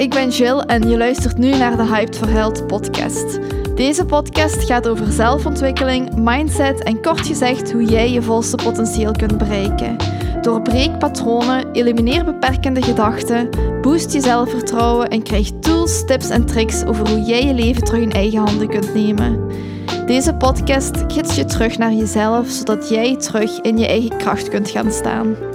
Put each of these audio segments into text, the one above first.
ik ben Jill en je luistert nu naar de Hyped for Health podcast. Deze podcast gaat over zelfontwikkeling, mindset en kort gezegd hoe jij je volste potentieel kunt bereiken. Doorbreek patronen, elimineer beperkende gedachten, boost je zelfvertrouwen en krijg tools, tips en tricks over hoe jij je leven terug in eigen handen kunt nemen. Deze podcast gids je terug naar jezelf, zodat jij terug in je eigen kracht kunt gaan staan.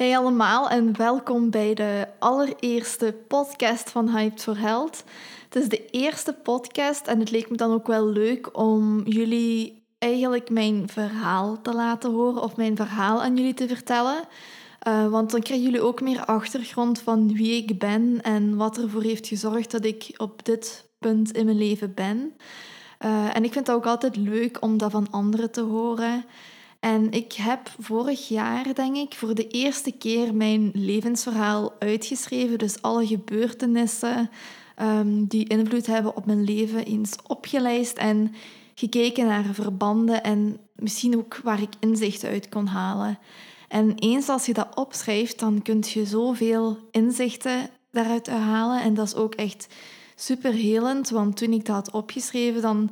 Hey allemaal en welkom bij de allereerste podcast van Hyped for Health. Het is de eerste podcast en het leek me dan ook wel leuk om jullie eigenlijk mijn verhaal te laten horen of mijn verhaal aan jullie te vertellen. Uh, want dan krijgen jullie ook meer achtergrond van wie ik ben en wat ervoor heeft gezorgd dat ik op dit punt in mijn leven ben. Uh, en ik vind het ook altijd leuk om dat van anderen te horen. En ik heb vorig jaar, denk ik, voor de eerste keer mijn levensverhaal uitgeschreven. Dus alle gebeurtenissen um, die invloed hebben op mijn leven eens opgelijst en gekeken naar verbanden en misschien ook waar ik inzichten uit kon halen. En eens als je dat opschrijft, dan kun je zoveel inzichten daaruit halen. En dat is ook echt super helend, want toen ik dat had opgeschreven, dan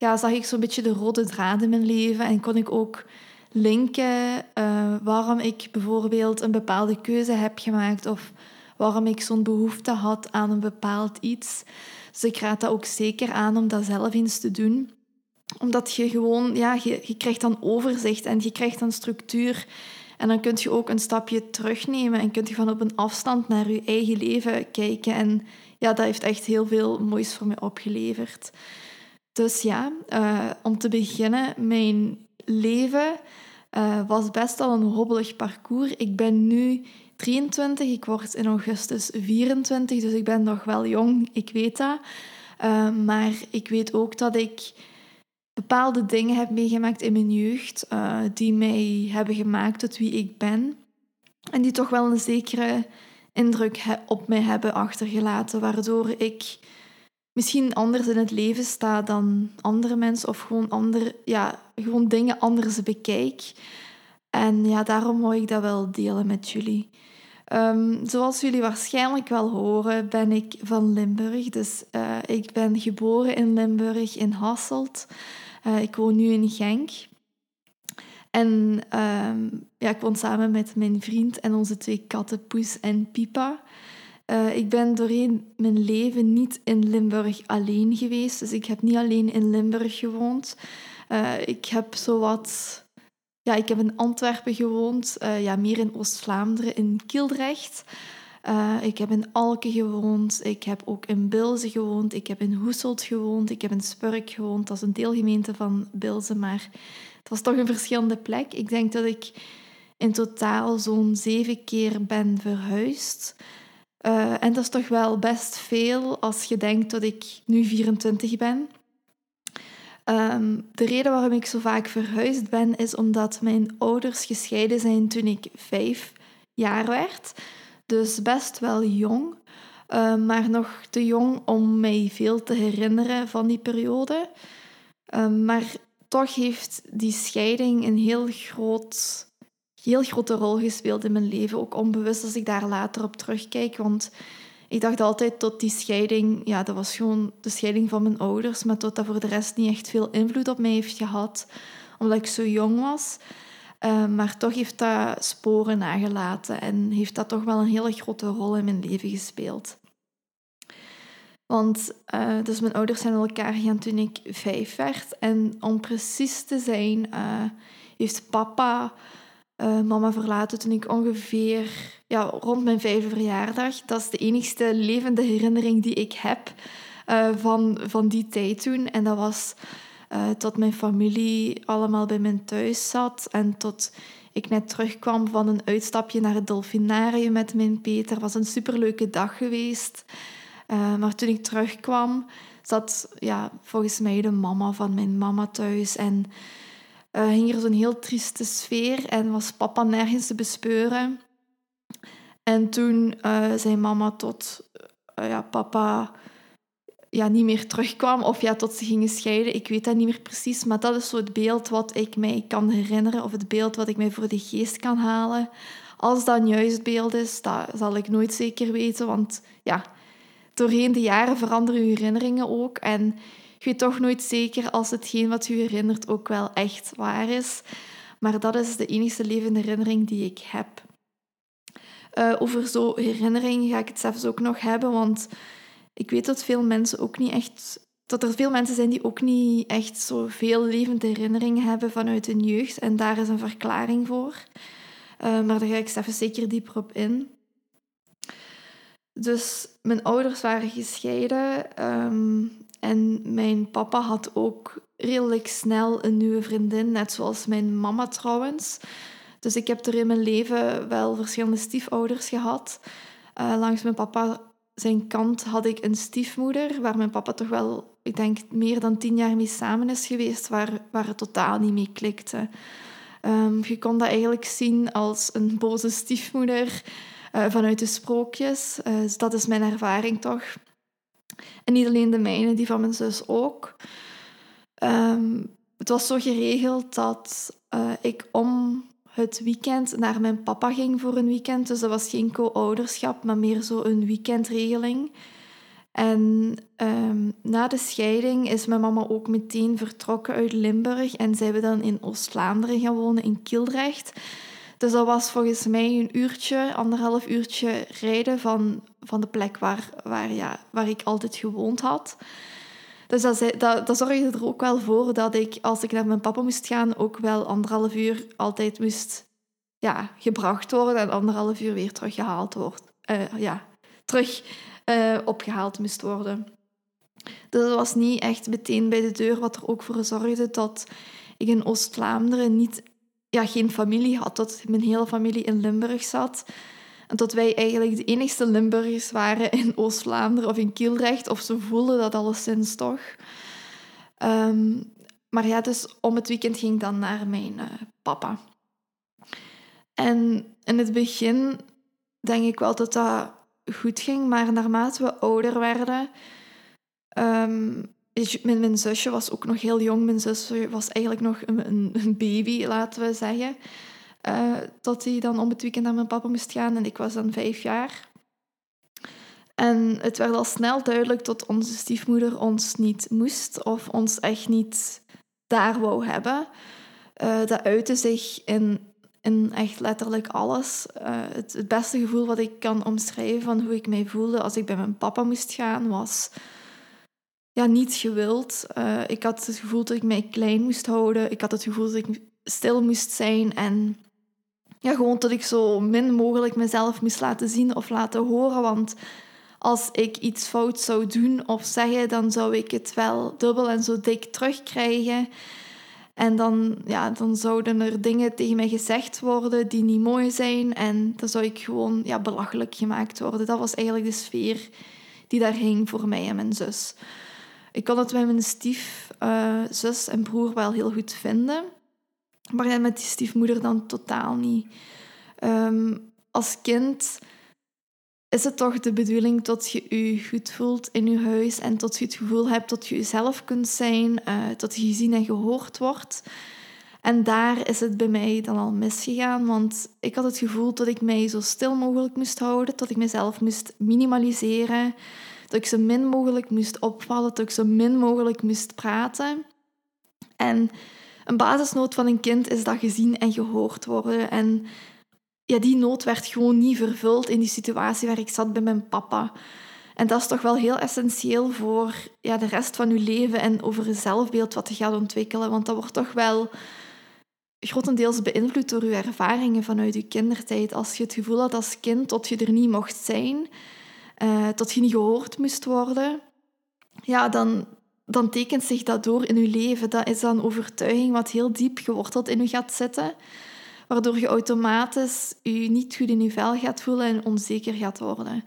ja, zag ik zo'n beetje de rode draad in mijn leven en kon ik ook linken uh, waarom ik bijvoorbeeld een bepaalde keuze heb gemaakt of waarom ik zo'n behoefte had aan een bepaald iets. Dus ik raad dat ook zeker aan om dat zelf eens te doen. Omdat je gewoon, ja, je, je krijgt dan overzicht en je krijgt dan structuur. En dan kun je ook een stapje terugnemen en kun je van op een afstand naar je eigen leven kijken. En ja, dat heeft echt heel veel moois voor me opgeleverd. Dus ja, uh, om te beginnen, mijn leven uh, was best wel een hobbelig parcours. Ik ben nu 23, ik word in augustus 24, dus ik ben nog wel jong, ik weet dat. Uh, maar ik weet ook dat ik bepaalde dingen heb meegemaakt in mijn jeugd die mij hebben gemaakt tot wie ik ben. En die toch wel een zekere indruk op mij hebben achtergelaten, waardoor ik misschien anders in het leven sta dan andere mensen of gewoon, ander, ja, gewoon dingen anders bekijk. En ja, daarom wou ik dat wel delen met jullie. Um, zoals jullie waarschijnlijk wel horen, ben ik van Limburg. Dus uh, ik ben geboren in Limburg, in Hasselt. Uh, ik woon nu in Genk. En um, ja, ik woon samen met mijn vriend en onze twee katten Poes en Pipa. Uh, ik ben doorheen mijn leven niet in Limburg alleen geweest. Dus ik heb niet alleen in Limburg gewoond. Uh, ik heb zowat... Ja, ik heb in Antwerpen gewoond. Uh, ja, meer in Oost-Vlaanderen, in Kildrecht. ik heb in Alken gewoond. Ik heb ook in Bilze gewoond. Ik heb in Hoeselt gewoond. Ik heb in Spurk gewoond. Dat is een deelgemeente van Bilze, maar het was toch een verschillende plek. Ik denk dat ik in totaal zo'n zeven keer ben verhuisd. Uh, en dat is toch wel best veel als je denkt dat ik nu 24 ben. Um, de reden waarom ik zo vaak verhuisd ben, is omdat mijn ouders gescheiden zijn toen ik vijf jaar werd. Dus best wel jong, uh, maar nog te jong om mij veel te herinneren van die periode. Uh, maar toch heeft die scheiding een heel groot heel grote rol gespeeld in mijn leven. Ook onbewust als ik daar later op terugkijk. Want ik dacht altijd tot die scheiding, ja, dat was gewoon de scheiding van mijn ouders, maar tot dat voor de rest niet echt veel invloed op mij heeft gehad, omdat ik zo jong was. Uh, maar toch heeft dat sporen nagelaten en heeft dat toch wel een hele grote rol in mijn leven gespeeld. Want uh, dus mijn ouders zijn elkaar gegaan toen ik vijf werd. En om precies te zijn, uh, heeft papa uh, mama verlaten toen ik ongeveer ja, rond mijn vijfde verjaardag. Dat is de enigste levende herinnering die ik heb uh, van, van die tijd toen. En dat was uh, tot mijn familie allemaal bij mijn thuis zat en tot ik net terugkwam van een uitstapje naar het Dolfinarium met mijn Peter. Het was een superleuke dag geweest. maar toen ik terugkwam, zat ja, volgens mij de mama van mijn mama thuis en uh, hing er zo'n heel trieste sfeer en was papa nergens te bespeuren. En toen uh, zei mama tot uh, ja, papa, ja, niet meer terugkwam of ja, tot ze gingen scheiden. Ik weet dat niet meer precies, maar dat is zo het beeld wat ik mij kan herinneren of het beeld wat ik mij voor de geest kan halen. Als dat een juist beeld is, dat zal ik nooit zeker weten, want ja, doorheen de jaren veranderen uw herinneringen ook en je weet toch nooit zeker als hetgeen wat u herinnert ook wel echt waar is. Maar dat is de enige levende herinnering die ik heb. Uh, over zo'n herinneringen ga ik het zelfs ook nog hebben, want ik weet dat veel mensen ook niet echt. Dat er veel mensen zijn die ook niet echt zoveel levende herinneringen hebben vanuit hun jeugd. En daar is een verklaring voor. Uh, maar daar ga ik even zeker dieper op in. Dus mijn ouders waren gescheiden. Um, en mijn papa had ook redelijk snel een nieuwe vriendin, net zoals mijn mama trouwens. Dus ik heb er in mijn leven wel verschillende stiefouders gehad. Uh, langs mijn papa zijn kant had ik een stiefmoeder, waar mijn papa toch wel, ik denk, meer dan tien jaar mee samen is geweest, waar, waar het totaal niet mee klikte. Um, je kon dat eigenlijk zien als een boze stiefmoeder uh, vanuit de sprookjes. Uh, dus dat is mijn ervaring toch. En niet alleen de mijne, die van mijn zus ook. Um, het was zo geregeld dat uh, ik om het weekend naar mijn papa ging voor een weekend. Dus dat was geen co-ouderschap, maar meer zo een weekendregeling. En um, na de scheiding is mijn mama ook meteen vertrokken uit Limburg en zijn we dan in Oost-Vlaanderen gaan wonen, in Kildrecht. Dus dat was volgens mij een uurtje, anderhalf uurtje rijden van, van de plek waar, waar, ja, waar ik altijd gewoond had. Dus dat, dat, zorgde er ook wel voor dat ik, als ik naar mijn papa moest gaan, ook wel anderhalf uur altijd moest ja, gebracht worden en anderhalf uur weer teruggehaald wordt. Uh, ja, terug uh, opgehaald moest worden. Dus dat was niet echt meteen bij de deur, wat er ook voor zorgde dat ik in Oost-Vlaanderen niet, ja, geen familie had, dat mijn hele familie in Limburg zat. En dat wij eigenlijk de enigste Limburgers waren in Oost-Vlaanderen of in Kielrecht, of ze voelden dat alleszins toch. Um, maar ja, dus om het weekend ging ik dan naar mijn uh, papa. En in het begin denk ik wel dat dat goed ging, maar naarmate we ouder werden, um, mijn, mijn, zusje was ook nog heel jong. Mijn zusje was eigenlijk nog een, een baby, laten we zeggen. Uh, tot hij dan om het weekend naar mijn papa moest gaan en ik was dan vijf jaar. En het werd al snel duidelijk dat onze stiefmoeder ons niet moest of ons echt niet daar wou hebben. Uh, dat uitte zich in, in echt letterlijk alles. Uh, het, het, beste gevoel wat ik kan omschrijven van hoe ik mij voelde als ik bij mijn papa moest gaan was ja, niet gewild. Uh, ik had het gevoel dat ik mij klein moest houden. Ik had het gevoel dat ik stil moest zijn en ja, gewoon dat ik zo min mogelijk mezelf moest laten zien of laten horen. Want als ik iets fout zou doen of zeggen, dan zou ik het wel dubbel en zo dik terugkrijgen. En dan, ja, dan zouden er dingen tegen mij gezegd worden die niet mooi zijn. En dan zou ik gewoon ja, belachelijk gemaakt worden. Dat was eigenlijk de sfeer die daar hing voor mij en mijn zus. Ik kon het met mijn stiefzus uh, en broer wel heel goed vinden. Maar met die stiefmoeder dan totaal niet. Um, als kind is het toch de bedoeling dat je je goed voelt in je huis en dat je het gevoel hebt dat je jezelf kunt zijn, uh, dat je gezien en gehoord wordt. En daar is het bij mij dan al misgegaan, want ik had het gevoel dat ik mij zo stil mogelijk moest houden, dat ik mezelf moest minimaliseren, dat ik zo min mogelijk moest opvallen, dat ik zo min mogelijk moest praten. En een basisnood van een kind is dat gezien en gehoord worden. En ja, die nood werd gewoon niet vervuld in die situatie waar ik zat bij mijn papa. En dat is toch wel heel essentieel voor ja, de rest van je leven en over je zelfbeeld wat je gaat ontwikkelen. Want dat wordt toch wel grotendeels beïnvloed door je ervaringen vanuit je kindertijd. Als je het gevoel had als kind dat je er niet mocht zijn, uh, dat je niet gehoord moest worden, ja, dan, dan tekent zich dat door in je leven. Dat is dan overtuiging wat heel diep geworteld in je gaat zitten, waardoor je automatisch je niet goed in je vel gaat voelen en onzeker gaat worden.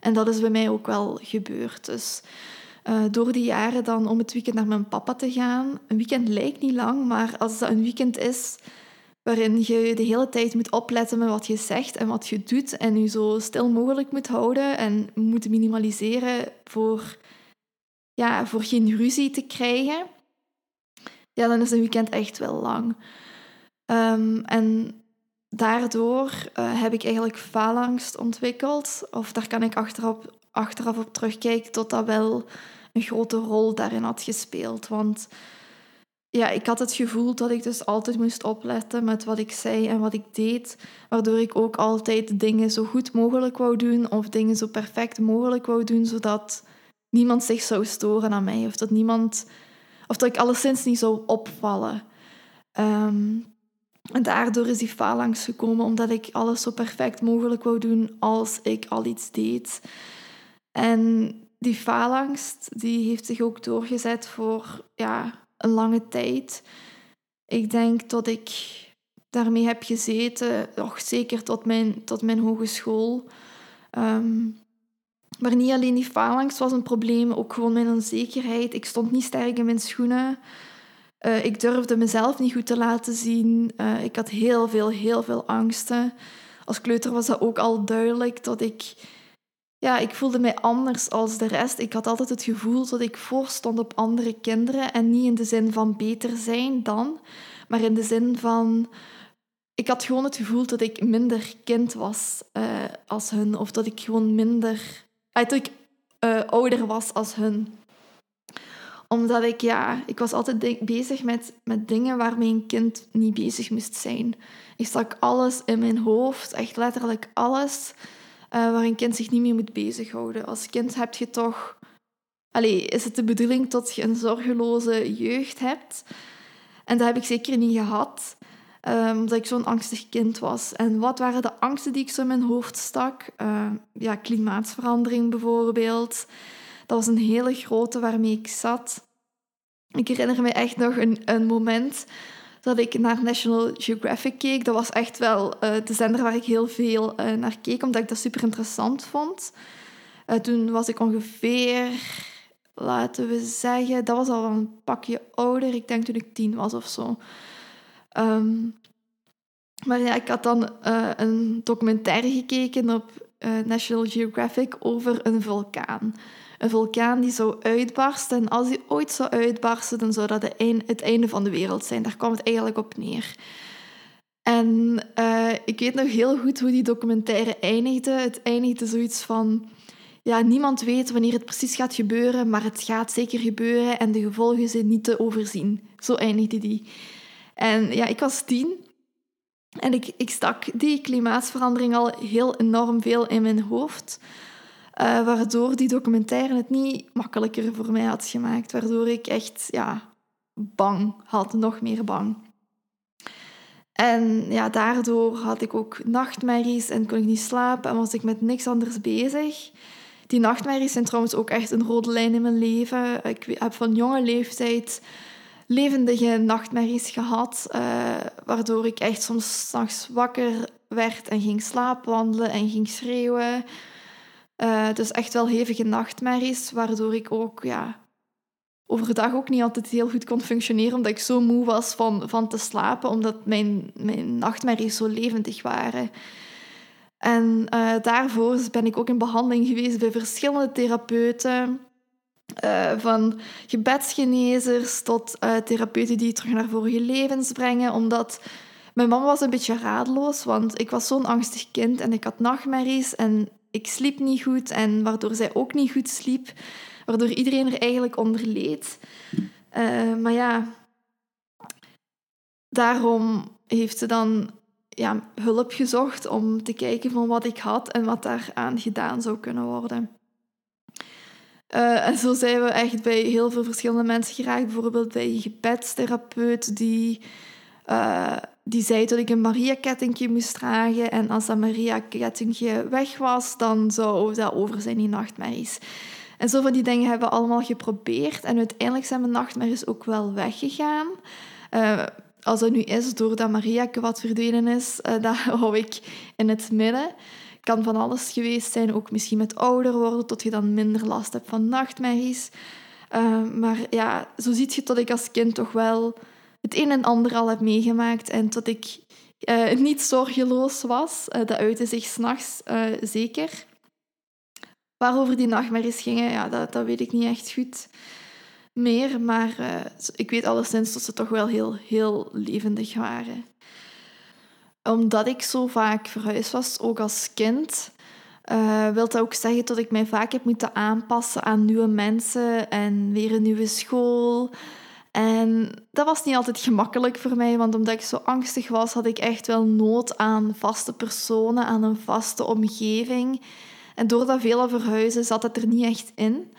En dat is bij mij ook wel gebeurd. Dus uh, door die jaren dan om het weekend naar mijn papa te gaan. Een weekend lijkt niet lang, maar als dat een weekend is waarin je de hele tijd moet opletten met wat je zegt en wat je doet en je zo stil mogelijk moet houden en moet minimaliseren voor ja, voor geen ruzie te krijgen, ja, dan is een weekend echt wel lang. Ehm, en daardoor uh, heb ik eigenlijk faalangst ontwikkeld. Of daar kan ik achteraf, achteraf op terugkijken tot dat wel een grote rol daarin had gespeeld. Want ja, ik had het gevoel dat ik dus altijd moest opletten met wat ik zei en wat ik deed. Waardoor ik ook altijd dingen zo goed mogelijk wou doen of dingen zo perfect mogelijk wou doen, zodat niemand zich zou storen aan mij. Of dat niemand... Of dat ik alleszins niet zou opvallen. Ehm, en daardoor is die faalangst gekomen, omdat ik alles zo perfect mogelijk wou doen als ik al iets deed. En die faalangst die heeft zich ook doorgezet voor ja, een lange tijd. Ik denk dat ik daarmee heb gezeten, nog zeker tot mijn, tot mijn hogeschool. Um, maar niet alleen die faalangst was een probleem, ook gewoon mijn onzekerheid. Ik stond niet sterk in mijn schoenen. Uh, ik durfde mezelf niet goed te laten zien. Uh, ik had heel veel, heel veel angsten. Als kleuter was dat ook al duidelijk dat ik ja, ik voelde mij anders als de rest. Ik had altijd het gevoel dat ik voorstond op andere kinderen. En niet in de zin van beter zijn dan, maar in de zin van. Ik had gewoon het gevoel dat ik minder kind was uh, als hun. Of dat ik gewoon minder. Uh, dat ik uh, ouder was als hun. Omdat ik, ja, ik was altijd bezig met, met dingen waarmee een kind niet bezig moest zijn. Ik stak alles in mijn hoofd, echt letterlijk alles waar een kind zich niet mee moet bezighouden. Als kind heb je toch... Allee, is het de bedoeling dat je een zorgeloze jeugd hebt? En dat heb ik zeker niet gehad, um, omdat ik zo'n angstig kind was. En wat waren de angsten die ik zo in mijn hoofd stak? Uh, ja, klimaatsverandering bijvoorbeeld. Dat was een hele grote waarmee ik zat. Ik herinner me echt nog een, een moment dat ik naar National Geographic keek. Dat was echt wel uh, de zender waar ik heel veel uh, naar keek, omdat ik dat super interessant vond. Uh, toen was ik ongeveer, laten we zeggen, dat was al een pakje ouder. Ik denk toen ik tien was of zo. Um, maar ja, ik had dan een documentaire gekeken op National Geographic over een vulkaan een vulkaan die zou uitbarsten. En als die ooit zou uitbarsten, dan zou dat het einde van de wereld zijn. Daar kwam het eigenlijk op neer. En uh, ik weet nog heel goed hoe die documentaire eindigde. Het eindigde zoiets van... Ja, niemand weet wanneer het precies gaat gebeuren, maar het gaat zeker gebeuren en de gevolgen zijn niet te overzien. Zo eindigde die. En ja, ik was tien en ik, ik stak die klimaatsverandering al heel enorm veel in mijn hoofd. Uh, waardoor die documentaire het niet makkelijker voor mij had gemaakt. Waardoor ik echt ja, bang had, nog meer bang. En ja, daardoor had ik ook nachtmerries en kon ik niet slapen en was ik met niks anders bezig. Die nachtmerries zijn trouwens ook echt een rode lijn in mijn leven. Ik heb van jonge leeftijd levendige nachtmerries gehad, uh, waardoor ik echt soms s'nachts wakker werd en ging slaapwandelen en ging schreeuwen. Dus echt wel hevige nachtmerries, waardoor ik ook ja, overdag ook niet altijd heel goed kon functioneren, omdat ik zo moe was van, van te slapen, omdat mijn, mijn nachtmerries zo levendig waren. En uh, daarvoor ben ik ook in behandeling geweest bij verschillende therapeuten. Uh, van gebedsgenezers tot therapeuten die terug naar vorige levens brengen. Omdat mijn mama was een beetje radeloos, want ik was zo'n angstig kind en ik had nachtmerries. En ik sliep niet goed en waardoor zij ook niet goed sliep. Waardoor iedereen er eigenlijk onder leed. Uh, maar ja, daarom heeft ze dan ja, hulp gezocht om te kijken van wat ik had en wat daaraan gedaan zou kunnen worden. Uh, en zo zijn we echt bij heel veel verschillende mensen geraakt. Bijvoorbeeld bij een gebedstherapeut die uh, die zei dat ik een Maria-kettingje moest dragen. En als dat Maria-kettingje weg was, dan zou dat over zijn, die nachtmerries. En zo van die dingen hebben we allemaal geprobeerd. En uiteindelijk zijn mijn nachtmerries ook wel weggegaan. Uh, als dat nu is doordat Maria wat verdwenen is, uh, dat hou ik in het midden. Kan van alles geweest zijn, ook misschien met ouder worden, tot je dan minder last hebt van nachtmerries. Maar ja, zo ziet je dat ik als kind toch wel het een en ander al heb meegemaakt en dat ik uh, niet zorgeloos was. Uh, dat uitte zich s'nachts uh, zeker. waarover die nachtmerries gingen, ja, dat, dat weet ik niet echt goed meer. Maar ik weet alleszins dat ze toch wel heel, heel levendig waren. Omdat ik zo vaak verhuisd was, ook als kind, uh, wil dat ook zeggen dat ik mij vaak heb moeten aanpassen aan nieuwe mensen en weer een nieuwe school. En dat was niet altijd gemakkelijk voor mij, want omdat ik zo angstig was, had ik echt wel nood aan vaste personen, aan een vaste omgeving. En door dat vele verhuizen zat het er niet echt in.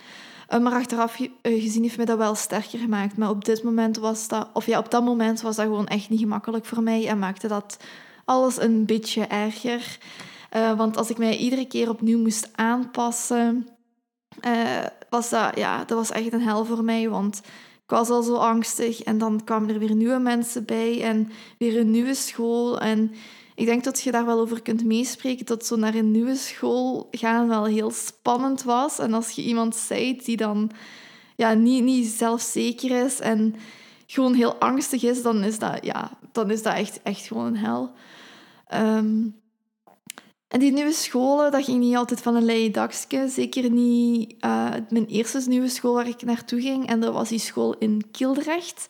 Eh, maar achteraf eh, gezien heeft mij dat wel sterker gemaakt. Maar op dit moment was dat, of ja, op dat moment was dat gewoon echt niet gemakkelijk voor mij en maakte dat alles een beetje erger. Uh, want als ik mij iedere keer opnieuw moest aanpassen, was dat, ja, dat was echt een hel voor mij. Want ik was al zo angstig en dan kwamen er weer nieuwe mensen bij en weer een nieuwe school. En ik denk dat je daar wel over kunt meespreken, dat zo naar een nieuwe school gaan wel heel spannend was. En als je iemand zijt die dan ja, niet, niet zelfzeker is en gewoon heel angstig is, dan is dat, ja, dan is dat echt, echt gewoon een hel. Ehm, en die nieuwe scholen, dat ging niet altijd van een leien dakje. Zeker niet uh, mijn eerste nieuwe school waar ik naartoe ging. En dat was die school in Kildrecht.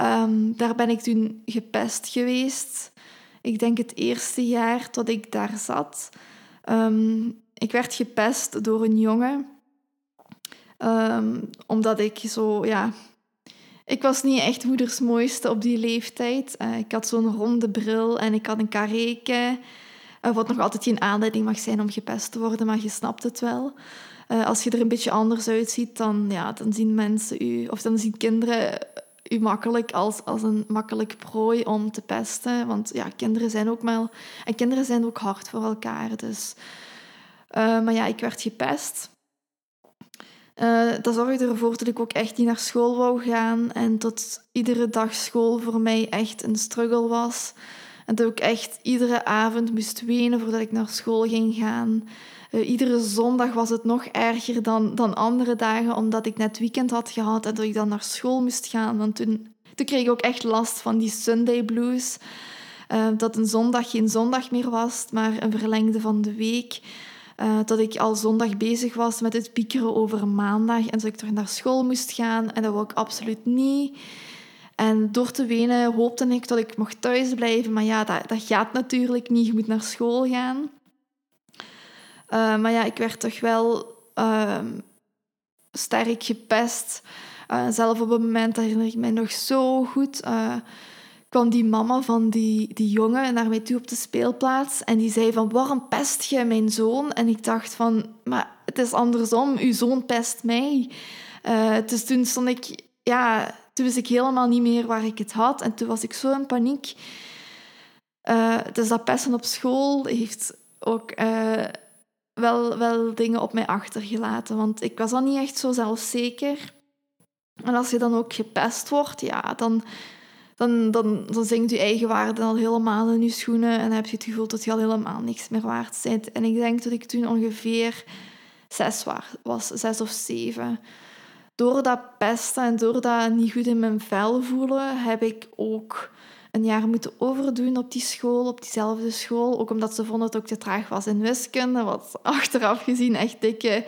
Um, daar ben ik toen gepest geweest. Ik denk het eerste jaar dat ik daar zat. Um, ik werd gepest door een jongen. Um, omdat ik zo, ja... Ik was niet echt moeders mooiste op die leeftijd. Uh, ik had zo'n ronde bril en ik had een kareke. Wat nog altijd geen aanleiding mag zijn om gepest te worden, maar je snapt het wel. Uh, als je er een beetje anders uitziet, dan, ja, dan zien mensen u, of dan zien kinderen u makkelijk als, als een makkelijk prooi om te pesten. Want ja, kinderen zijn ook maar... En kinderen zijn ook hard voor elkaar, dus... Uh, maar ja, ik werd gepest. Uh, dat zorgde ervoor dat ik ook echt niet naar school wou gaan. En dat iedere dag school voor mij echt een struggle was. En dat ik echt iedere avond moest wenen voordat ik naar school ging gaan. Uh, iedere zondag was het nog erger dan, dan andere dagen, omdat ik net weekend had gehad en dat ik dan naar school moest gaan. Want toen, toen kreeg ik ook echt last van die Sunday blues. Uh, dat een zondag geen zondag meer was, maar een verlengde van de week. Uh, dat ik al zondag bezig was met het piekeren over maandag en dat ik terug naar school moest gaan. En dat wou ik absoluut niet. En door te wenen hoopte ik dat ik mocht thuis blijven. Maar ja, dat, dat gaat natuurlijk niet. Je moet naar school gaan. Uh, maar ja, ik werd toch wel uh, sterk gepest. Uh, zelf op een moment herinner ik mij nog zo goed. Uh, kwam die mama van die, die jongen naar mij toe op de speelplaats. En die zei van, waarom pest je mijn zoon? En ik dacht van, maar het is andersom. Uw zoon pest mij. dus toen stond ik... Ja, toen wist ik helemaal niet meer waar ik het had. En toen was ik zo in paniek. dus dat pesten op school heeft ook wel, wel dingen op mij achtergelaten. Want ik was dan niet echt zo zelfzeker. En als je dan ook gepest wordt, ja, dan, dan, dan, dan zinkt je eigen waarde al helemaal in je schoenen. En dan heb je het gevoel dat je al helemaal niks meer waard bent. En ik denk dat ik toen ongeveer zes was, zes of zeven. Door dat pesten en door dat niet goed in mijn vel voelen, heb ik ook een jaar moeten overdoen op die school, op diezelfde school. Ook omdat ze vonden dat ik te traag was in wiskunde, wat achteraf gezien echt dikke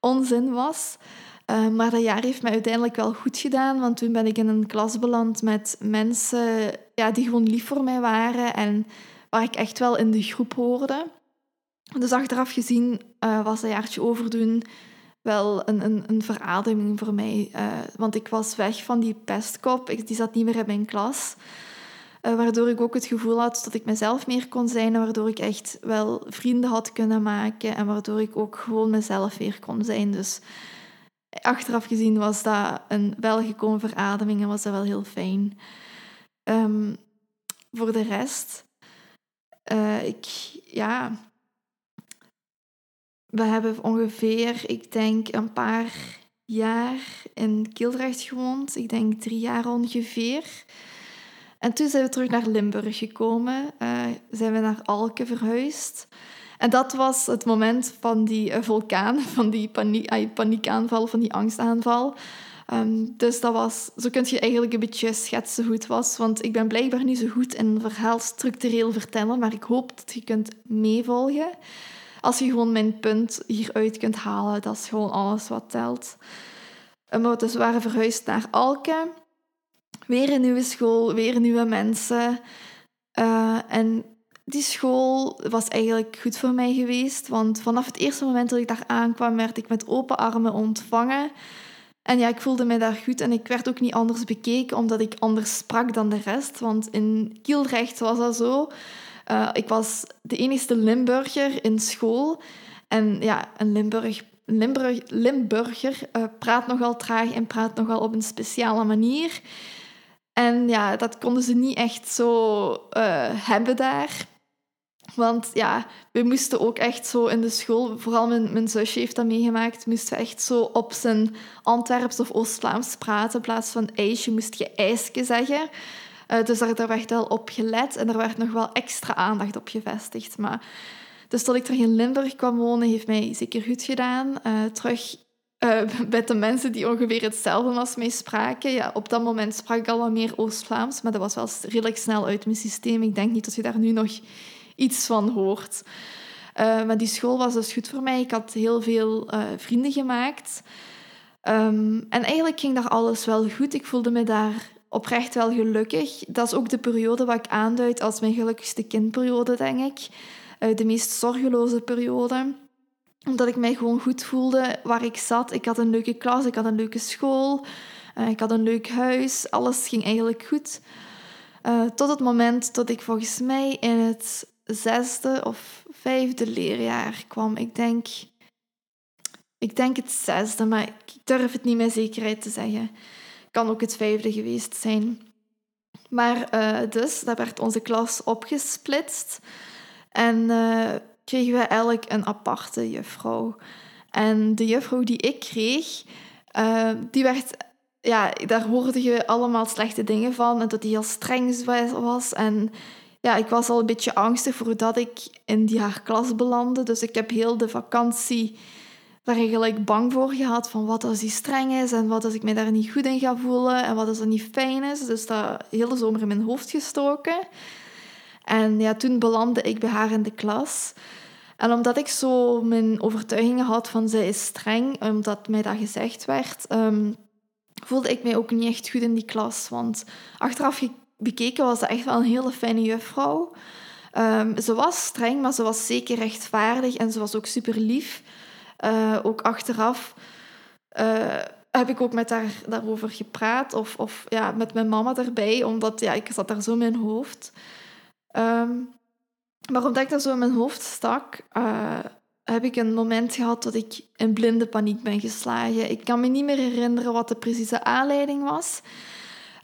onzin was. Uh, maar dat jaar heeft mij uiteindelijk wel goed gedaan, want toen ben ik in een klas beland met mensen ja, die gewoon lief voor mij waren en waar ik echt wel in de groep hoorde. Dus achteraf gezien uh, was dat jaartje overdoen wel een, een, een verademing voor mij. Uh, want ik was weg van die pestkop, ik, die zat niet meer in mijn klas. Uh, waardoor ik ook het gevoel had dat ik mezelf meer kon zijn. Waardoor ik echt wel vrienden had kunnen maken. En waardoor ik ook gewoon mezelf weer kon zijn. Dus achteraf gezien was dat een welgekomen verademing en was dat wel heel fijn. Um, voor de rest, uh, ik, ja, we hebben ongeveer, ik denk, een paar jaar in Kildrecht gewoond. Ik denk drie jaar ongeveer. En toen zijn we terug naar Limburg gekomen. Uh, zijn we naar Alke verhuisd. En dat was het moment van die uh, vulkaan, van die paniek, paniekaanval, van die angstaanval. Um, dus dat was, zo kun je eigenlijk een beetje schetsen hoe het was. Want ik ben blijkbaar niet zo goed in een verhaal structureel vertellen, maar ik hoop dat je kunt meevolgen. Als je gewoon mijn punt hieruit kunt halen, dat is gewoon alles wat telt. Maar dus we waren verhuisd naar Alken. Weer een nieuwe school, weer nieuwe mensen. Uh, en die school was eigenlijk goed voor mij geweest. Want vanaf het eerste moment dat ik daar aankwam, werd ik met open armen ontvangen. En ja, ik voelde mij daar goed en ik werd ook niet anders bekeken, omdat ik anders sprak dan de rest. Want in Kielrecht was dat zo. Uh, ik was de enige Limburger in school. En ja, een Limburg, Limburg, Limburger uh, praat nogal traag en praat nogal op een speciale manier. En ja, dat konden ze niet echt zo uh, hebben daar. Want ja, we moesten ook echt zo in de school, vooral mijn, mijn zusje heeft dat meegemaakt, moesten echt zo op zijn Antwerps of Oost-Vlaams praten. In plaats van ijsje moest je ijsje zeggen. Uh, dus daar, werd wel op gelet en er werd nog wel extra aandacht op gevestigd. Maar, dus dat ik terug in Limburg kwam wonen, heeft mij zeker goed gedaan. Uh, terug uh, met de mensen die ongeveer hetzelfde als mij spraken. Ja, op dat moment sprak ik al wat meer Oost-Vlaams, maar dat was wel redelijk snel uit mijn systeem. Ik denk niet dat je daar nu nog iets van hoort. Maar die school was dus goed voor mij. Ik had heel veel vrienden gemaakt. Um, en eigenlijk ging daar alles wel goed. Ik voelde me daar oprecht wel gelukkig. Dat is ook de periode wat ik aanduid als mijn gelukkigste kindperiode, denk ik. Uh, de meest zorgeloze periode. Omdat ik mij gewoon goed voelde waar ik zat. Ik had een leuke klas, ik had een leuke school, ik had een leuk huis. Alles ging eigenlijk goed. tot het moment dat ik volgens mij in het zesde of vijfde leerjaar kwam. Ik denk, ik denk het zesde, maar ik durf het niet met zekerheid te zeggen. Kan ook het vijfde geweest zijn. Maar uh, dus, dat werd onze klas opgesplitst. En uh, kregen we elk een aparte juffrouw. En de juffrouw die ik kreeg, uh, die werd... Ja, daar hoorde je allemaal slechte dingen van. En dat die heel streng was. En ja, ik was al een beetje angstig voordat ik in die haar klas belandde. Dus ik heb heel de vakantie daar eigenlijk bang voor gehad. Van wat als die streng is en wat als ik me daar niet goed in ga voelen en wat als dat niet fijn is. Dus dat hele zomer in mijn hoofd gestoken. En ja, toen belandde ik bij haar in de klas. En omdat ik zo mijn overtuigingen had van zij is streng, omdat mij dat gezegd werd, um, voelde ik mij ook niet echt goed in die klas. Want achteraf bekeken was ze echt wel een hele fijne juffrouw. Um, ze was streng, maar ze was zeker rechtvaardig en ze was ook super lief. Uh, ook achteraf uh, heb ik ook met haar daarover gepraat, of, of ja, met mijn mama erbij, omdat ja, ik zat daar zo in mijn hoofd. Um, maar omdat ik dat zo in mijn hoofd stak, uh, heb ik een moment gehad dat ik in blinde paniek ben geslagen. Ik kan me niet meer herinneren wat de precieze aanleiding was.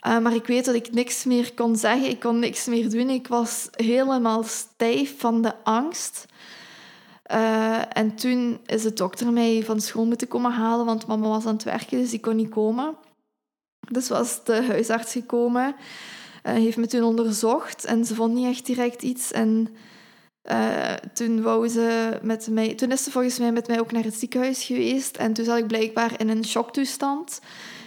Maar ik weet dat ik niks meer kon zeggen, ik kon niks meer doen. Ik was helemaal stijf van de angst. Uh, en toen is de dokter mij van school moeten komen halen, want mama was aan het werken, dus ik kon niet komen. Dus was de huisarts gekomen, uh, heeft me toen onderzocht en ze vond niet echt direct iets. En uh, toen, wou ze met mij, toen is ze volgens mij met mij ook naar het ziekenhuis geweest en toen zat ik blijkbaar in een shocktoestand.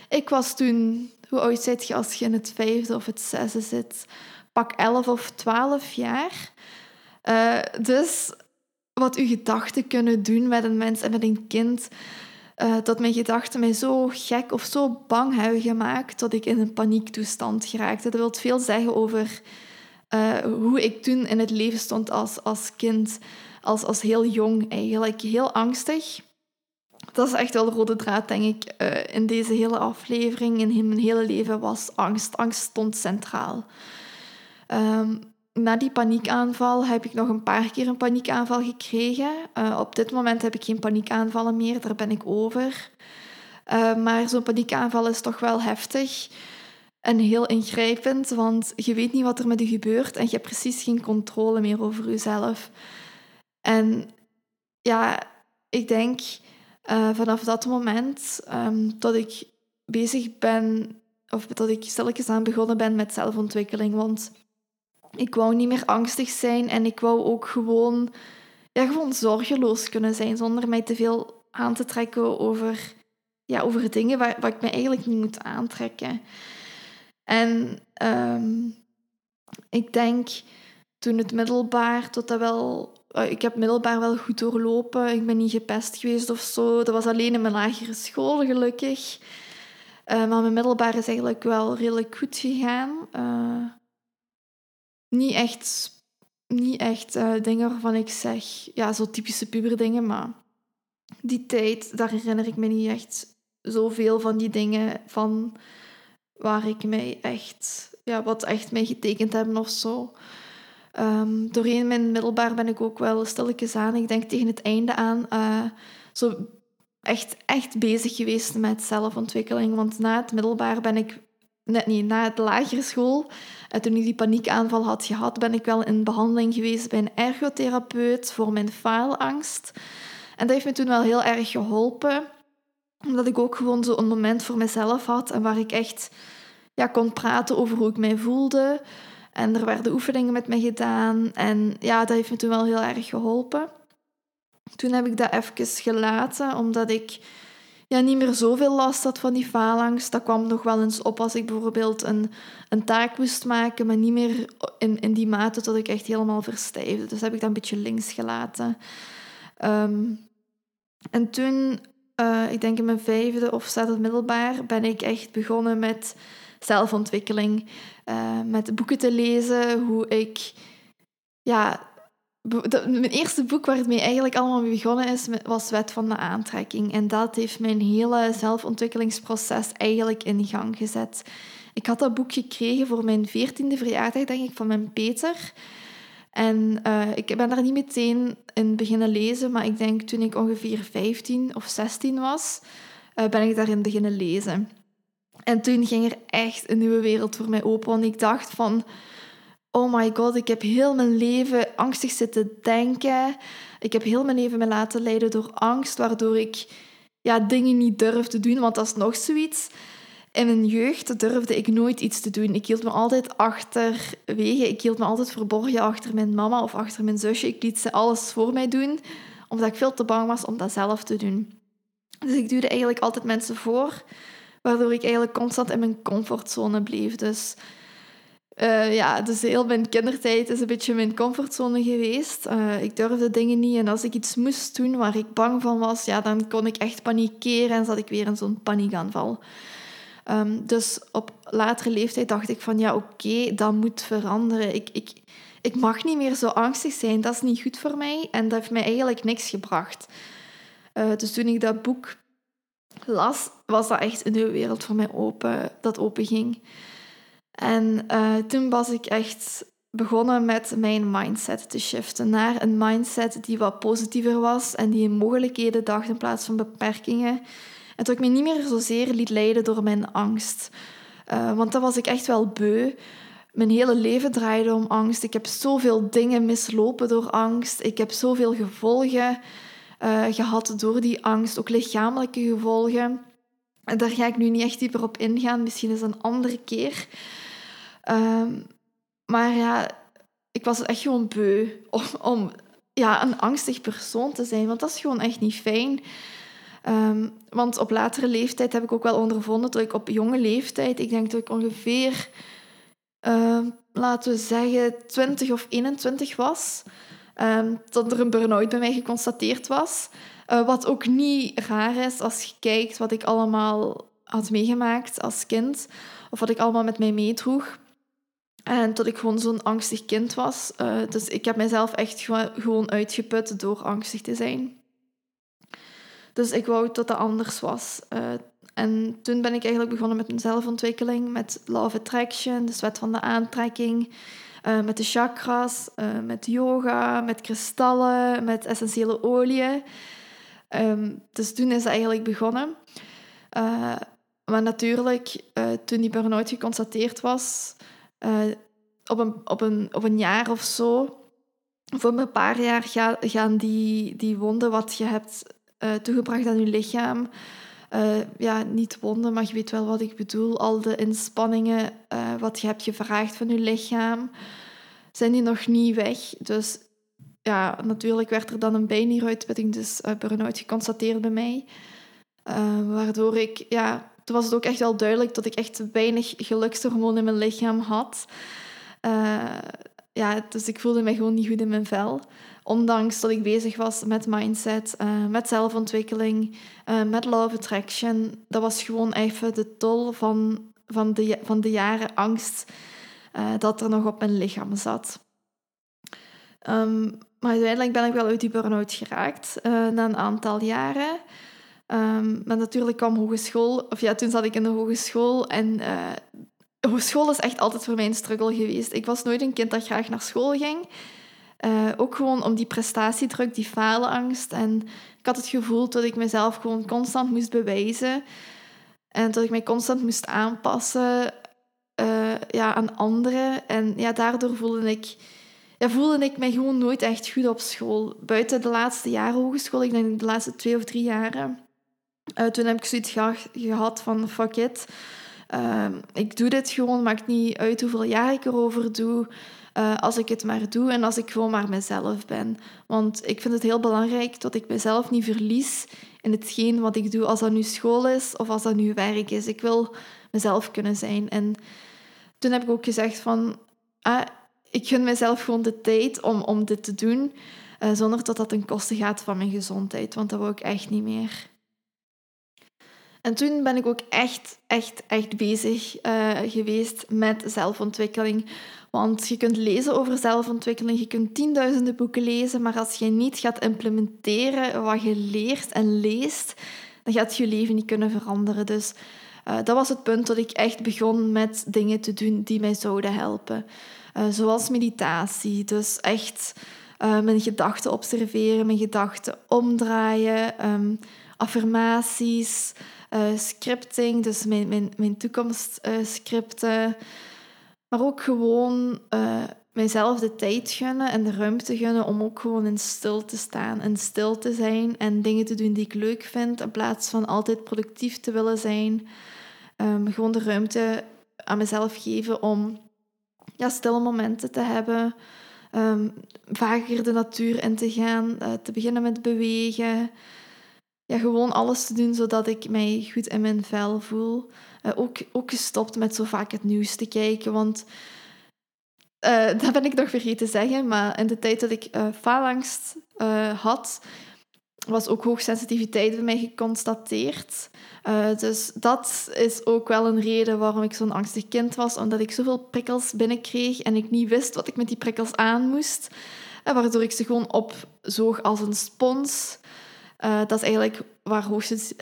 Ik was toen hoe oud zit je als je in het vijfde of het zesde zit? Pak elf of twaalf jaar. Dus wat uw gedachten kunnen doen met een mens en met een kind, uh, dat mijn gedachten mij zo gek of zo bang hebben gemaakt dat ik in een paniektoestand geraakte. Dat wil veel zeggen over uh, hoe ik toen in het leven stond als, als kind, als, als heel jong eigenlijk. Heel angstig dat is echt wel de rode draad, denk ik, uh, in deze hele aflevering. In mijn hele leven was angst. Angst stond centraal. Um, na die paniekaanval heb ik nog een paar keer een paniekaanval gekregen. Uh, op dit moment heb ik geen paniekaanvallen meer, daar ben ik over. Uh, maar zo'n paniekaanval is toch wel heftig en heel ingrijpend, want je weet niet wat er met je gebeurt en je hebt precies geen controle meer over jezelf. En ja, ik denk uh, vanaf dat moment dat ik bezig ben, of dat ik stilletjes aan begonnen ben met zelfontwikkeling. Want ik wou niet meer angstig zijn en ik wou ook gewoon, ja, gewoon zorgeloos kunnen zijn zonder mij te veel aan te trekken over, ja, over dingen waar, waar ik me eigenlijk niet moet aantrekken. En um, ik denk toen het middelbaar, tot dat wel eh, ik heb middelbaar wel goed doorlopen. Ik ben niet gepest geweest of zo. Dat was alleen in mijn lagere school, gelukkig. Uh, maar mijn middelbaar is eigenlijk wel redelijk goed gegaan. Uh, niet echt, niet echt dingen waarvan ik zeg... Ja, zo typische puberdingen, maar... Die tijd, daar herinner ik me niet echt zoveel van die dingen van waar ik mij echt... Ja, wat echt mij getekend hebben of zo. Um, doorheen mijn middelbaar ben ik ook wel stilletjes aan, ik denk tegen het einde aan, uh, zo echt, echt bezig geweest met zelfontwikkeling. Want na het middelbaar ben ik, net niet, na het lagere school, toen ik die paniekaanval had gehad, ben ik wel in behandeling geweest bij een ergotherapeut voor mijn faalangst. En dat heeft me toen wel heel erg geholpen, omdat ik ook gewoon zo een moment voor mezelf had en waar ik echt ja, kon praten over hoe ik mij voelde. En er werden oefeningen met me gedaan. En ja, dat heeft me toen wel heel erg geholpen. Toen heb ik dat even gelaten, omdat ik ja, niet meer zoveel last had van die faalangst. Dat kwam nog wel eens op als ik bijvoorbeeld een, een taak moest maken, maar niet meer in, in die mate dat ik echt helemaal verstijfde. Dus heb ik dat een beetje links gelaten. Ehm, en toen, uh, ik denk in mijn vijfde of zesde middelbaar, ben ik echt begonnen met zelfontwikkeling. Uh, met boeken te lezen, hoe ik... Ja, mijn eerste boek waar het mee eigenlijk allemaal mee begonnen is, was Wet van de Aantrekking. En dat heeft mijn hele zelfontwikkelingsproces eigenlijk in gang gezet. Ik had dat boek gekregen voor mijn veertiende verjaardag, denk ik, van mijn Peter. En uh, ik ben daar niet meteen in beginnen lezen, maar ik denk toen ik ongeveer 15 of 16 was, uh, ben ik daarin beginnen lezen. En toen ging er echt een nieuwe wereld voor mij open. Want ik dacht van, oh my god, ik heb heel mijn leven angstig zitten denken. Ik heb heel mijn leven me laten leiden door angst, waardoor ik ja, dingen niet durfde doen. Want dat is nog zoiets. In mijn jeugd durfde ik nooit iets te doen. Ik hield me altijd achterwege. Ik hield me altijd verborgen achter mijn mama of achter mijn zusje. Ik liet ze alles voor mij doen, omdat ik veel te bang was om dat zelf te doen. Dus ik duwde eigenlijk altijd mensen voor waardoor ik eigenlijk constant in mijn comfortzone bleef. Dus uh, ja, dus heel mijn kindertijd is een beetje mijn comfortzone geweest. Uh, ik durfde dingen niet en als ik iets moest doen waar ik bang van was, ja, dan kon ik echt panikeren en zat ik weer in zo'n paniekaanval. Um, dus op latere leeftijd dacht ik van ja, oké, dat moet veranderen. Ik, ik, ik mag niet meer zo angstig zijn, dat is niet goed voor mij en dat heeft mij eigenlijk niks gebracht. Uh, dus toen ik dat boek las, was dat echt een nieuwe wereld voor mij open, dat open ging. En uh, toen was ik echt begonnen met mijn mindset te shiften naar een mindset die wat positiever was en die in mogelijkheden dacht in plaats van beperkingen. En dat ik me niet meer zozeer liet leiden door mijn angst. Uh, want dat was ik echt wel beu. Mijn hele leven draaide om angst. Ik heb zoveel dingen mislopen door angst. Ik heb zoveel gevolgen uh, gehad door die angst, ook lichamelijke gevolgen. Daar ga ik nu niet echt dieper op ingaan, misschien eens een andere keer. Ehm, maar ja, ik was echt gewoon beu om, ja, een angstig persoon te zijn, want dat is gewoon echt niet fijn. Um, want op latere leeftijd heb ik ook wel ondervonden dat ik op jonge leeftijd, ik denk dat ik ongeveer, uh, laten we zeggen, 20 of 21 was, dat er een burn-out bij mij geconstateerd was. Uh, wat ook niet raar is als je kijkt wat ik allemaal had meegemaakt als kind, of wat ik allemaal met mij meedroeg. En dat ik gewoon zo'n angstig kind was. Uh, dus ik heb mezelf echt gewoon uitgeput door angstig te zijn. Dus ik wou dat dat anders was. Uh, en toen ben ik eigenlijk begonnen met een zelfontwikkeling, met Law of Attraction, de wet van de aantrekking. Met de chakras, met yoga, met kristallen, met essentiële oliën. Um, dus toen is het eigenlijk begonnen. Uh, maar natuurlijk, toen die burn-out geconstateerd was, op, een, op, een, op een jaar of zo, voor een paar jaar ga, gaan die, die wonden wat je hebt toegebracht aan je lichaam, ja, niet wonden, maar je weet wel wat ik bedoel. Al de inspanningen wat je hebt gevraagd van je lichaam, zijn die nog niet weg. Dus ja, natuurlijk werd er dan een bijnieruitputting, dus uh, burn-out geconstateerd bij mij. Uh, waardoor ik, ja, toen was het ook echt wel duidelijk dat ik echt weinig gelukshormoon in mijn lichaam had. Uh, ja, dus ik voelde me gewoon niet goed in mijn vel. Ondanks dat ik bezig was met mindset, met zelfontwikkeling, met love attraction. Dat was gewoon even de tol van, van, de, van de jaren angst dat er nog op mijn lichaam zat. Um, maar uiteindelijk ben ik wel uit die burn-out geraakt na een aantal jaren. Um, maar natuurlijk kwam hogeschool, of ja, toen zat ik in de hogeschool en school is echt altijd voor mij een struggle geweest. Ik was nooit een kind dat graag naar school ging. Uh, ook gewoon om die prestatiedruk, die falenangst. En ik had het gevoel dat ik mezelf gewoon constant moest bewijzen. En dat ik mij constant moest aanpassen uh, ja, aan anderen. En ja, daardoor voelde ik, ja, voelde ik mij gewoon nooit echt goed op school. Buiten de laatste jaren hogeschool, ik denk de laatste twee of drie jaren. Uh, toen heb ik zoiets gehad van fuck it. Ehm, ik doe dit gewoon, maakt niet uit hoeveel jaar ik erover doe. Uh, als ik het maar doe en als ik gewoon maar mezelf ben. Want ik vind het heel belangrijk dat ik mezelf niet verlies in hetgeen wat ik doe, als dat nu school is of als dat nu werk is. Ik wil mezelf kunnen zijn. En toen heb ik ook gezegd van, ah, ik gun mezelf gewoon de tijd om, om dit te doen, uh, zonder dat dat ten koste gaat van mijn gezondheid. Want dat wil ik echt niet meer. En toen ben ik ook echt, echt, echt bezig uh, geweest met zelfontwikkeling. Want je kunt lezen over zelfontwikkeling, je kunt tienduizenden boeken lezen, maar als je niet gaat implementeren wat je leert en leest, dan gaat je leven niet kunnen veranderen. Dus uh, dat was het punt dat ik echt begon met dingen te doen die mij zouden helpen. Uh, zoals meditatie, dus echt mijn gedachten observeren, mijn gedachten omdraaien, um, affirmaties, uh, scripting, dus mijn, mijn, mijn toekomstscripten. maar ook gewoon mijzelf de tijd gunnen en de ruimte gunnen om ook gewoon in stil te staan en stil te zijn en dingen te doen die ik leuk vind, in plaats van altijd productief te willen zijn. Um, gewoon de ruimte aan mezelf geven om ja, stille momenten te hebben. Um, vaker de natuur in te gaan, uh, te beginnen met bewegen ja, gewoon alles te doen zodat ik mij goed in mijn vel voel. Uh, ook, ook gestopt met zo vaak het nieuws te kijken, want uh, dat ben ik nog vergeten te zeggen, maar in de tijd dat ik uh, faalangst had, was ook hoogsensitiviteit bij mij geconstateerd. dus dat is ook wel een reden waarom ik zo'n angstig kind was, omdat ik zoveel prikkels binnenkreeg en ik niet wist wat ik met die prikkels aan moest. En waardoor ik ze gewoon opzoog als een spons. Uh, dat is eigenlijk waar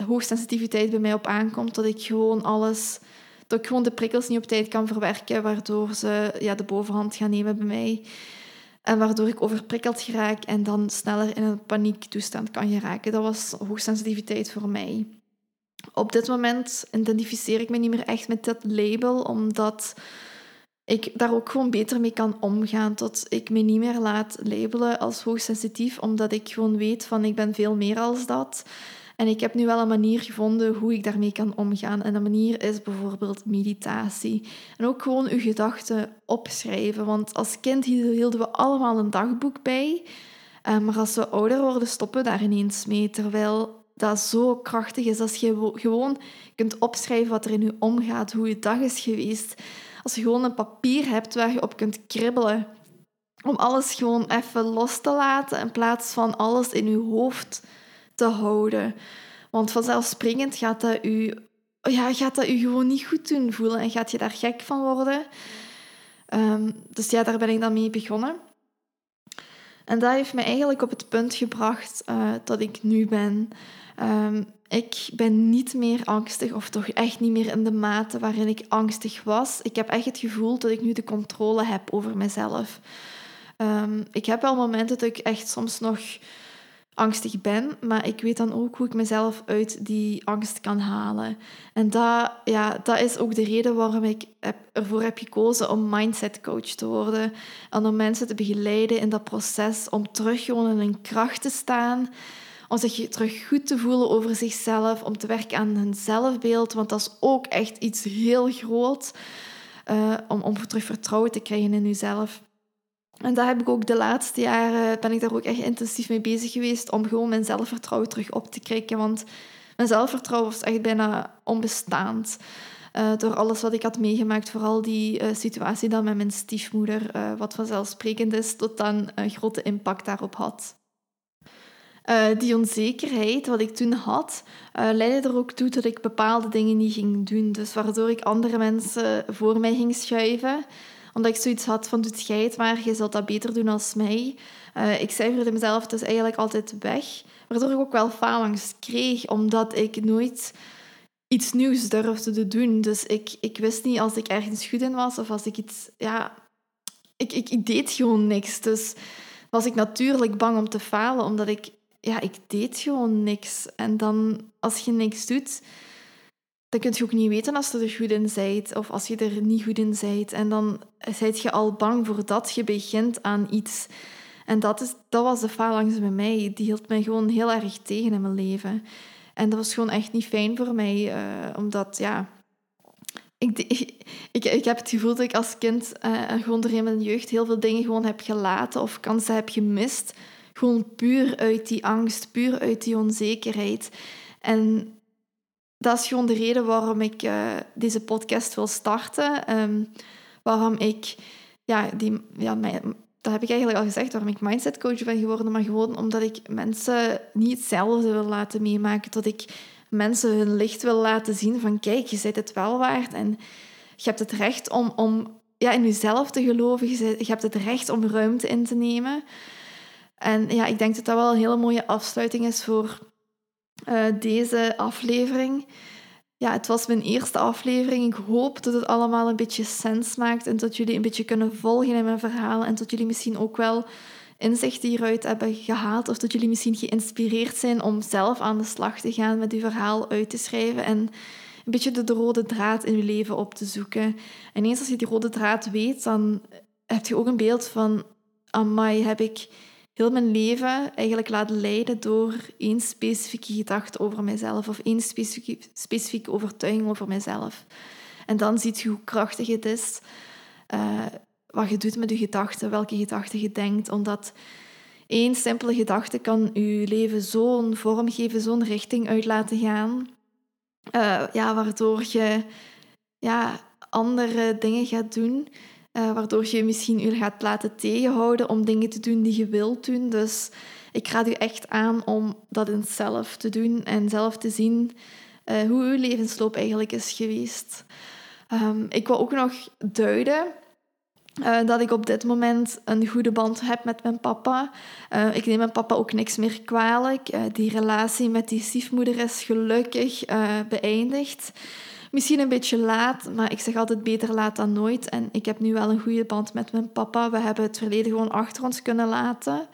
hoogsensitiviteit bij mij op aankomt. Dat ik gewoon alles, dat ik gewoon de prikkels niet op tijd kan verwerken, waardoor ze ja, de bovenhand gaan nemen bij mij. En waardoor ik overprikkeld geraak en dan sneller in een paniektoestand kan geraken. Dat was hoogsensitiviteit voor mij. Op dit moment identificeer ik me niet meer echt met dat label, omdat ik daar ook gewoon beter mee kan omgaan. Tot ik me niet meer laat labelen als hoogsensitief, omdat ik gewoon weet van ik ben veel meer als dat. En ik heb nu wel een manier gevonden hoe ik daarmee kan omgaan. En dat manier is bijvoorbeeld meditatie. En ook gewoon uw gedachten opschrijven. Want als kind hielden we allemaal een dagboek bij. Eh, maar als we ouder worden, stoppen we daar ineens mee. Terwijl dat zo krachtig is als je gewoon kunt opschrijven wat er in je omgaat, hoe je dag is geweest. Als je gewoon een papier hebt waar je op kunt kribbelen. Om alles gewoon even los te laten in plaats van alles in je hoofd te houden. Want vanzelfsprekend gaat dat u, ja, gaat dat u gewoon niet goed doen voelen en gaat je daar gek van worden. Um, dus ja, daar ben ik dan mee begonnen. En dat heeft me eigenlijk op het punt gebracht uh, dat ik nu ben. Um, ik ben niet meer angstig, of toch echt niet meer in de mate waarin ik angstig was. Ik heb echt het gevoel dat ik nu de controle heb over mezelf. Um, ik heb wel momenten dat ik echt soms nog angstig ben, maar ik weet dan ook hoe ik mezelf uit die angst kan halen. En dat, ja, dat is ook de reden waarom ik ervoor heb gekozen om mindset coach te worden. En om mensen te begeleiden in dat proces om terug gewoon in hun kracht te staan om zich terug goed te voelen over zichzelf, om te werken aan hun zelfbeeld, want dat is ook echt iets heel groot, uh, om, om terug vertrouwen te krijgen in jezelf. En daar heb ik ook de laatste jaren, ben ik daar ook echt intensief mee bezig geweest, om gewoon mijn zelfvertrouwen terug op te krikken, want mijn zelfvertrouwen was echt bijna onbestaand. Uh, door alles wat ik had meegemaakt, vooral die uh, situatie dan met mijn stiefmoeder, uh, wat vanzelfsprekend is, tot dan een grote impact daarop had. die onzekerheid wat ik toen had, leidde er ook toe dat ik bepaalde dingen niet ging doen. Dus waardoor ik andere mensen voor mij ging schuiven. Omdat ik zoiets had van, doet jij het maar, je zult dat beter doen als mij. ik cijferde mezelf dus eigenlijk altijd weg. Waardoor ik ook wel faalangst kreeg, omdat ik nooit iets nieuws durfde te doen. Dus ik, ik wist niet als ik ergens goed in was of als ik iets... Ja, ik, ik, ik deed gewoon niks. Dus was ik natuurlijk bang om te falen, omdat ik... Ja, ik deed gewoon niks. En dan, als je niks doet, dan kun je ook niet weten als je er goed in bent of als je er niet goed in bent. En dan zijt je al bang voordat je begint aan iets. En dat, is, dat was de faalangst bij mij. Die hield mij gewoon heel erg tegen in mijn leven. En dat was gewoon echt niet fijn voor mij, uh, omdat ja. Ik, ik, ik, heb het gevoel dat ik als kind uh, gewoon door in mijn jeugd heel veel dingen gewoon heb gelaten of kansen heb gemist. Gewoon puur uit die angst, puur uit die onzekerheid. En dat is gewoon de reden waarom ik uh, deze podcast wil starten. Um, waarom ik ja, die, ja, mijn, dat heb ik eigenlijk al gezegd, waarom ik mindset coach ben geworden, maar gewoon omdat ik mensen niet hetzelfde wil laten meemaken, dat ik mensen hun licht wil laten zien van kijk, je zit het wel waard en je hebt het recht om, om ja, in jezelf te geloven, je, hebt het recht om ruimte in te nemen. En ja, ik denk dat dat wel een hele mooie afsluiting is voor uh, deze aflevering ja, het was mijn eerste aflevering. Ik hoop dat het allemaal een beetje sens maakt en dat jullie een beetje kunnen volgen in mijn verhaal en dat jullie misschien ook wel inzichten hieruit hebben gehaald of dat jullie misschien geïnspireerd zijn om zelf aan de slag te gaan met uw verhaal uit te schrijven en een beetje de, rode draad in je leven op te zoeken. En eens als je die rode draad weet, dan heb je ook een beeld van, amai, heb ik heel mijn leven eigenlijk laten leiden door één specifieke gedachte over mezelf of één specifieke, specifieke overtuiging over mezelf. En dan ziet je hoe krachtig het is uh, wat je doet met je gedachten, welke gedachten je denkt, omdat één simpele gedachte kan je leven zo'n vorm geven, zo'n richting uit laten gaan, uh, ja, waardoor je ja, andere dingen gaat doen uh, waardoor je misschien je gaat laten tegenhouden om dingen te doen die je wilt doen. Dus ik raad u echt aan om dat in zelf te doen en zelf te zien uh, hoe uw levensloop eigenlijk is geweest. Um, ik wil ook nog duiden uh, dat ik op dit moment een goede band heb met mijn papa. Ik neem mijn papa ook niks meer kwalijk. Die relatie met die stiefmoeder is gelukkig beëindigd. Misschien een beetje laat, maar ik zeg altijd beter laat dan nooit. En ik heb nu wel een goede band met mijn papa. We hebben het verleden gewoon achter ons kunnen laten.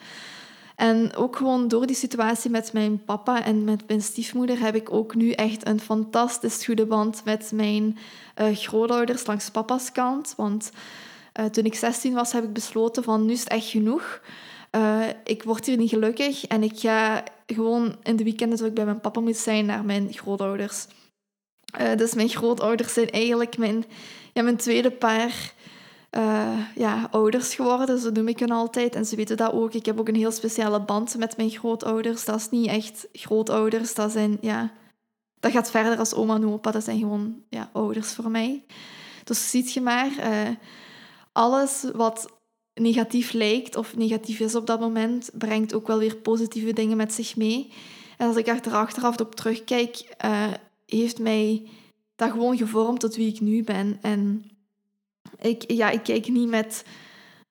En ook gewoon door die situatie met mijn papa en met mijn stiefmoeder heb ik ook nu echt een fantastisch goede band met mijn uh, grootouders langs papa's kant. Want uh, toen ik 16 was, heb ik besloten van nu is het echt genoeg. Uh, ik word hier niet gelukkig en ik ga gewoon in de weekenden, dat ik bij mijn papa moet zijn, naar mijn grootouders. Uh, dus mijn grootouders zijn eigenlijk mijn, ja, mijn tweede paar uh, ja, ouders geworden, zo noem ik hen altijd. En ze weten dat ook. Ik heb ook een heel speciale band met mijn grootouders. Dat is niet echt grootouders, dat zijn, ja... Dat gaat verder als oma en opa, dat zijn gewoon ja, ouders voor mij. Dus ziet je maar, uh, alles wat negatief lijkt of negatief is op dat moment, brengt ook wel weer positieve dingen met zich mee. En als ik er achteraf op terugkijk, heeft mij dat gewoon gevormd tot wie ik nu ben. En ik, ja, ik kijk niet met,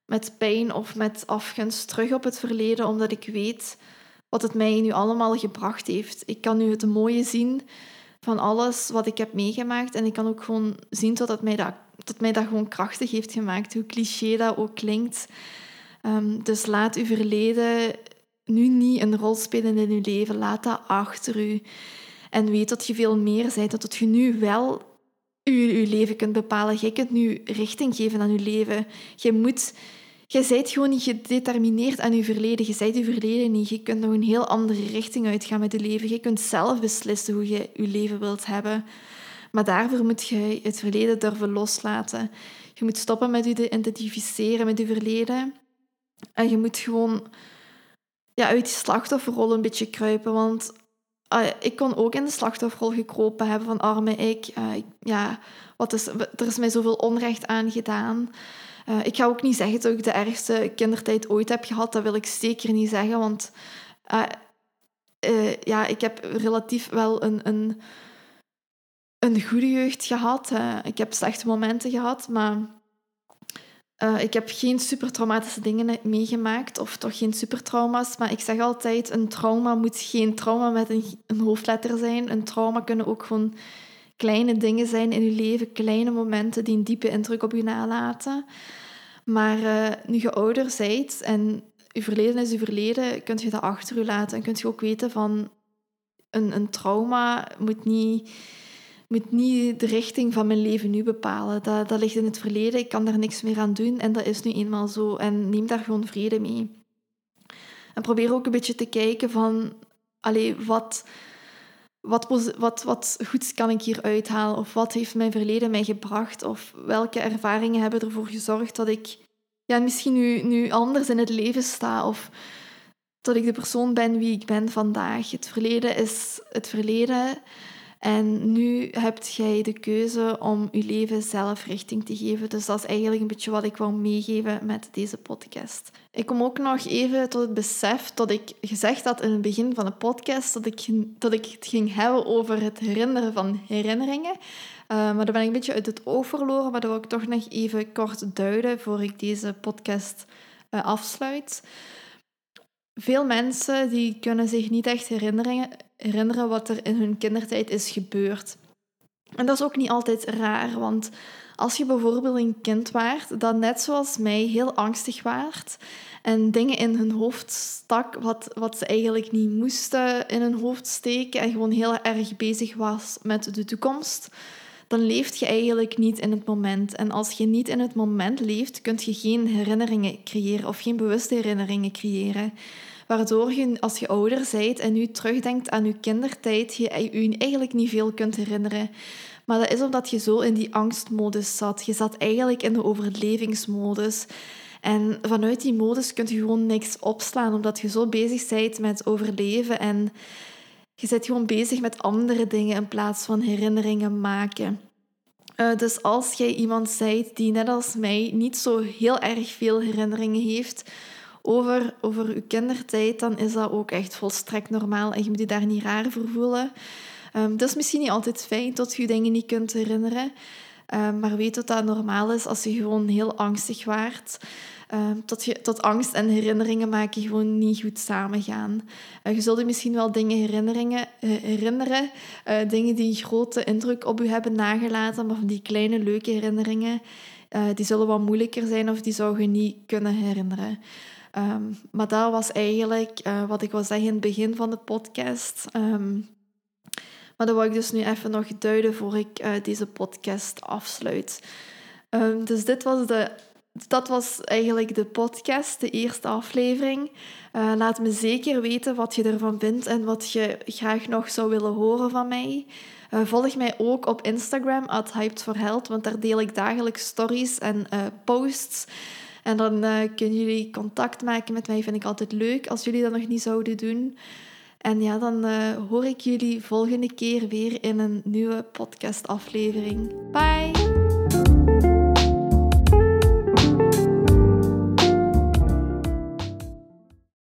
met pijn of met afgunst terug op het verleden, omdat ik weet wat het mij nu allemaal gebracht heeft. Ik kan nu het mooie zien van alles wat ik heb meegemaakt. En ik kan ook gewoon zien dat het mij dat, dat, mij dat gewoon krachtig heeft gemaakt. Hoe cliché dat ook klinkt. Um, dus laat uw verleden nu niet een rol spelen in uw leven. Laat dat achter u. En weet dat je veel meer bent, dat je nu wel je, leven kunt bepalen. Je kunt nu richting geven aan je leven. Je moet... Je bent gewoon niet gedetermineerd aan je verleden. Je bent je verleden niet. Je kunt nog een heel andere richting uitgaan met je leven. Je kunt zelf beslissen hoe je je leven wilt hebben. Maar daarvoor moet je het verleden durven loslaten. Je moet stoppen met je identificeren met je verleden. En je moet gewoon ja, uit die slachtofferrol een beetje kruipen. Want uh, ik kon ook in de slachtofferrol gekropen hebben van arme ik. Uh, ja, wat is, er is mij zoveel onrecht aangedaan. Uh, ik ga ook niet zeggen dat ik de ergste kindertijd ooit heb gehad. Dat wil ik zeker niet zeggen, want ja, ik heb relatief wel een, een, een goede jeugd gehad. ik heb slechte momenten gehad, maar uh, ik heb geen super traumatische dingen meegemaakt, of toch geen super trauma's. Maar ik zeg altijd: een trauma moet geen trauma met een, hoofdletter zijn. Een trauma kunnen ook gewoon kleine dingen zijn in je leven, kleine momenten die een diepe indruk op je nalaten. Maar uh, nu je ouder bent en je verleden is je verleden, kun je dat achter je laten. En kun je ook weten van een, een trauma moet niet moet niet de richting van mijn leven nu bepalen. Dat, dat ligt in het verleden, ik kan daar niks meer aan doen en dat is nu eenmaal zo. En neem daar gewoon vrede mee. En probeer ook een beetje te kijken van, allee, wat, wat, wat, wat goeds kan ik hier uithalen? Of wat heeft mijn verleden mij gebracht? Of welke ervaringen hebben ervoor gezorgd dat ik ja, misschien nu, nu anders in het leven sta? Of dat ik de persoon ben wie ik ben vandaag. Het verleden is het verleden. En nu hebt jij de keuze om je leven zelf richting te geven. Dus dat is eigenlijk een beetje wat ik wil meegeven met deze podcast. Ik kom ook nog even tot het besef dat ik gezegd had in het begin van de podcast dat ik, dat ik het ging hebben over het herinneren van herinneringen. Uh, maar dan ben ik een beetje uit het oog verloren, maar dat wil ik toch nog even kort duiden voor ik deze podcast uh, afsluit. Veel mensen die kunnen zich niet echt herinneren, herinneren wat er in hun kindertijd is gebeurd. En dat is ook niet altijd raar, want als je bijvoorbeeld een kind waart dat net zoals mij heel angstig waart en dingen in hun hoofd stak wat, wat ze eigenlijk niet moesten in hun hoofd steken en gewoon heel erg bezig was met de toekomst, dan leeft je eigenlijk niet in het moment. En als je niet in het moment leeft, kun je geen herinneringen creëren of geen bewuste herinneringen creëren. Waardoor je, als je ouder bent en nu terugdenkt aan je kindertijd, je je eigenlijk niet veel kunt herinneren. Maar dat is omdat je zo in die angstmodus zat. Je zat eigenlijk in de overlevingsmodus. En vanuit die modus kun je gewoon niks opslaan, omdat je zo bezig bent met overleven en je bent gewoon bezig met andere dingen in plaats van herinneringen maken. Uh, dus als jij iemand bent die net als mij niet zo heel erg veel herinneringen heeft, over, over uw kindertijd, dan is dat ook echt volstrekt normaal en je moet je daar niet raar voor voelen. Um, het is misschien niet altijd fijn dat je je dingen niet kunt herinneren, um, maar weet dat dat normaal is als je gewoon heel angstig waart. Um, dat, je, dat angst en herinneringen maken gewoon niet goed samengaan. Uh, je zult je misschien wel dingen herinneringen, uh, herinneren, uh, dingen die een grote indruk op je hebben nagelaten, maar die kleine leuke herinneringen, die zullen wat moeilijker zijn of die zou je niet kunnen herinneren. Um, maar dat was eigenlijk uh, wat ik wil zeggen in het begin van de podcast. Um, maar dat wil ik dus nu even nog duiden voor ik uh, deze podcast afsluit. Um, dus dit was de, dat was eigenlijk de podcast, de eerste aflevering. Uh, laat me zeker weten wat je ervan vindt en wat je graag nog zou willen horen van mij. Volg mij ook op Instagram, at want daar deel ik dagelijks stories en posts en dan uh, kunnen jullie contact maken met mij. Vind ik altijd leuk als jullie dat nog niet zouden doen. En ja, dan uh, hoor ik jullie volgende keer weer in een nieuwe podcastaflevering. Bye!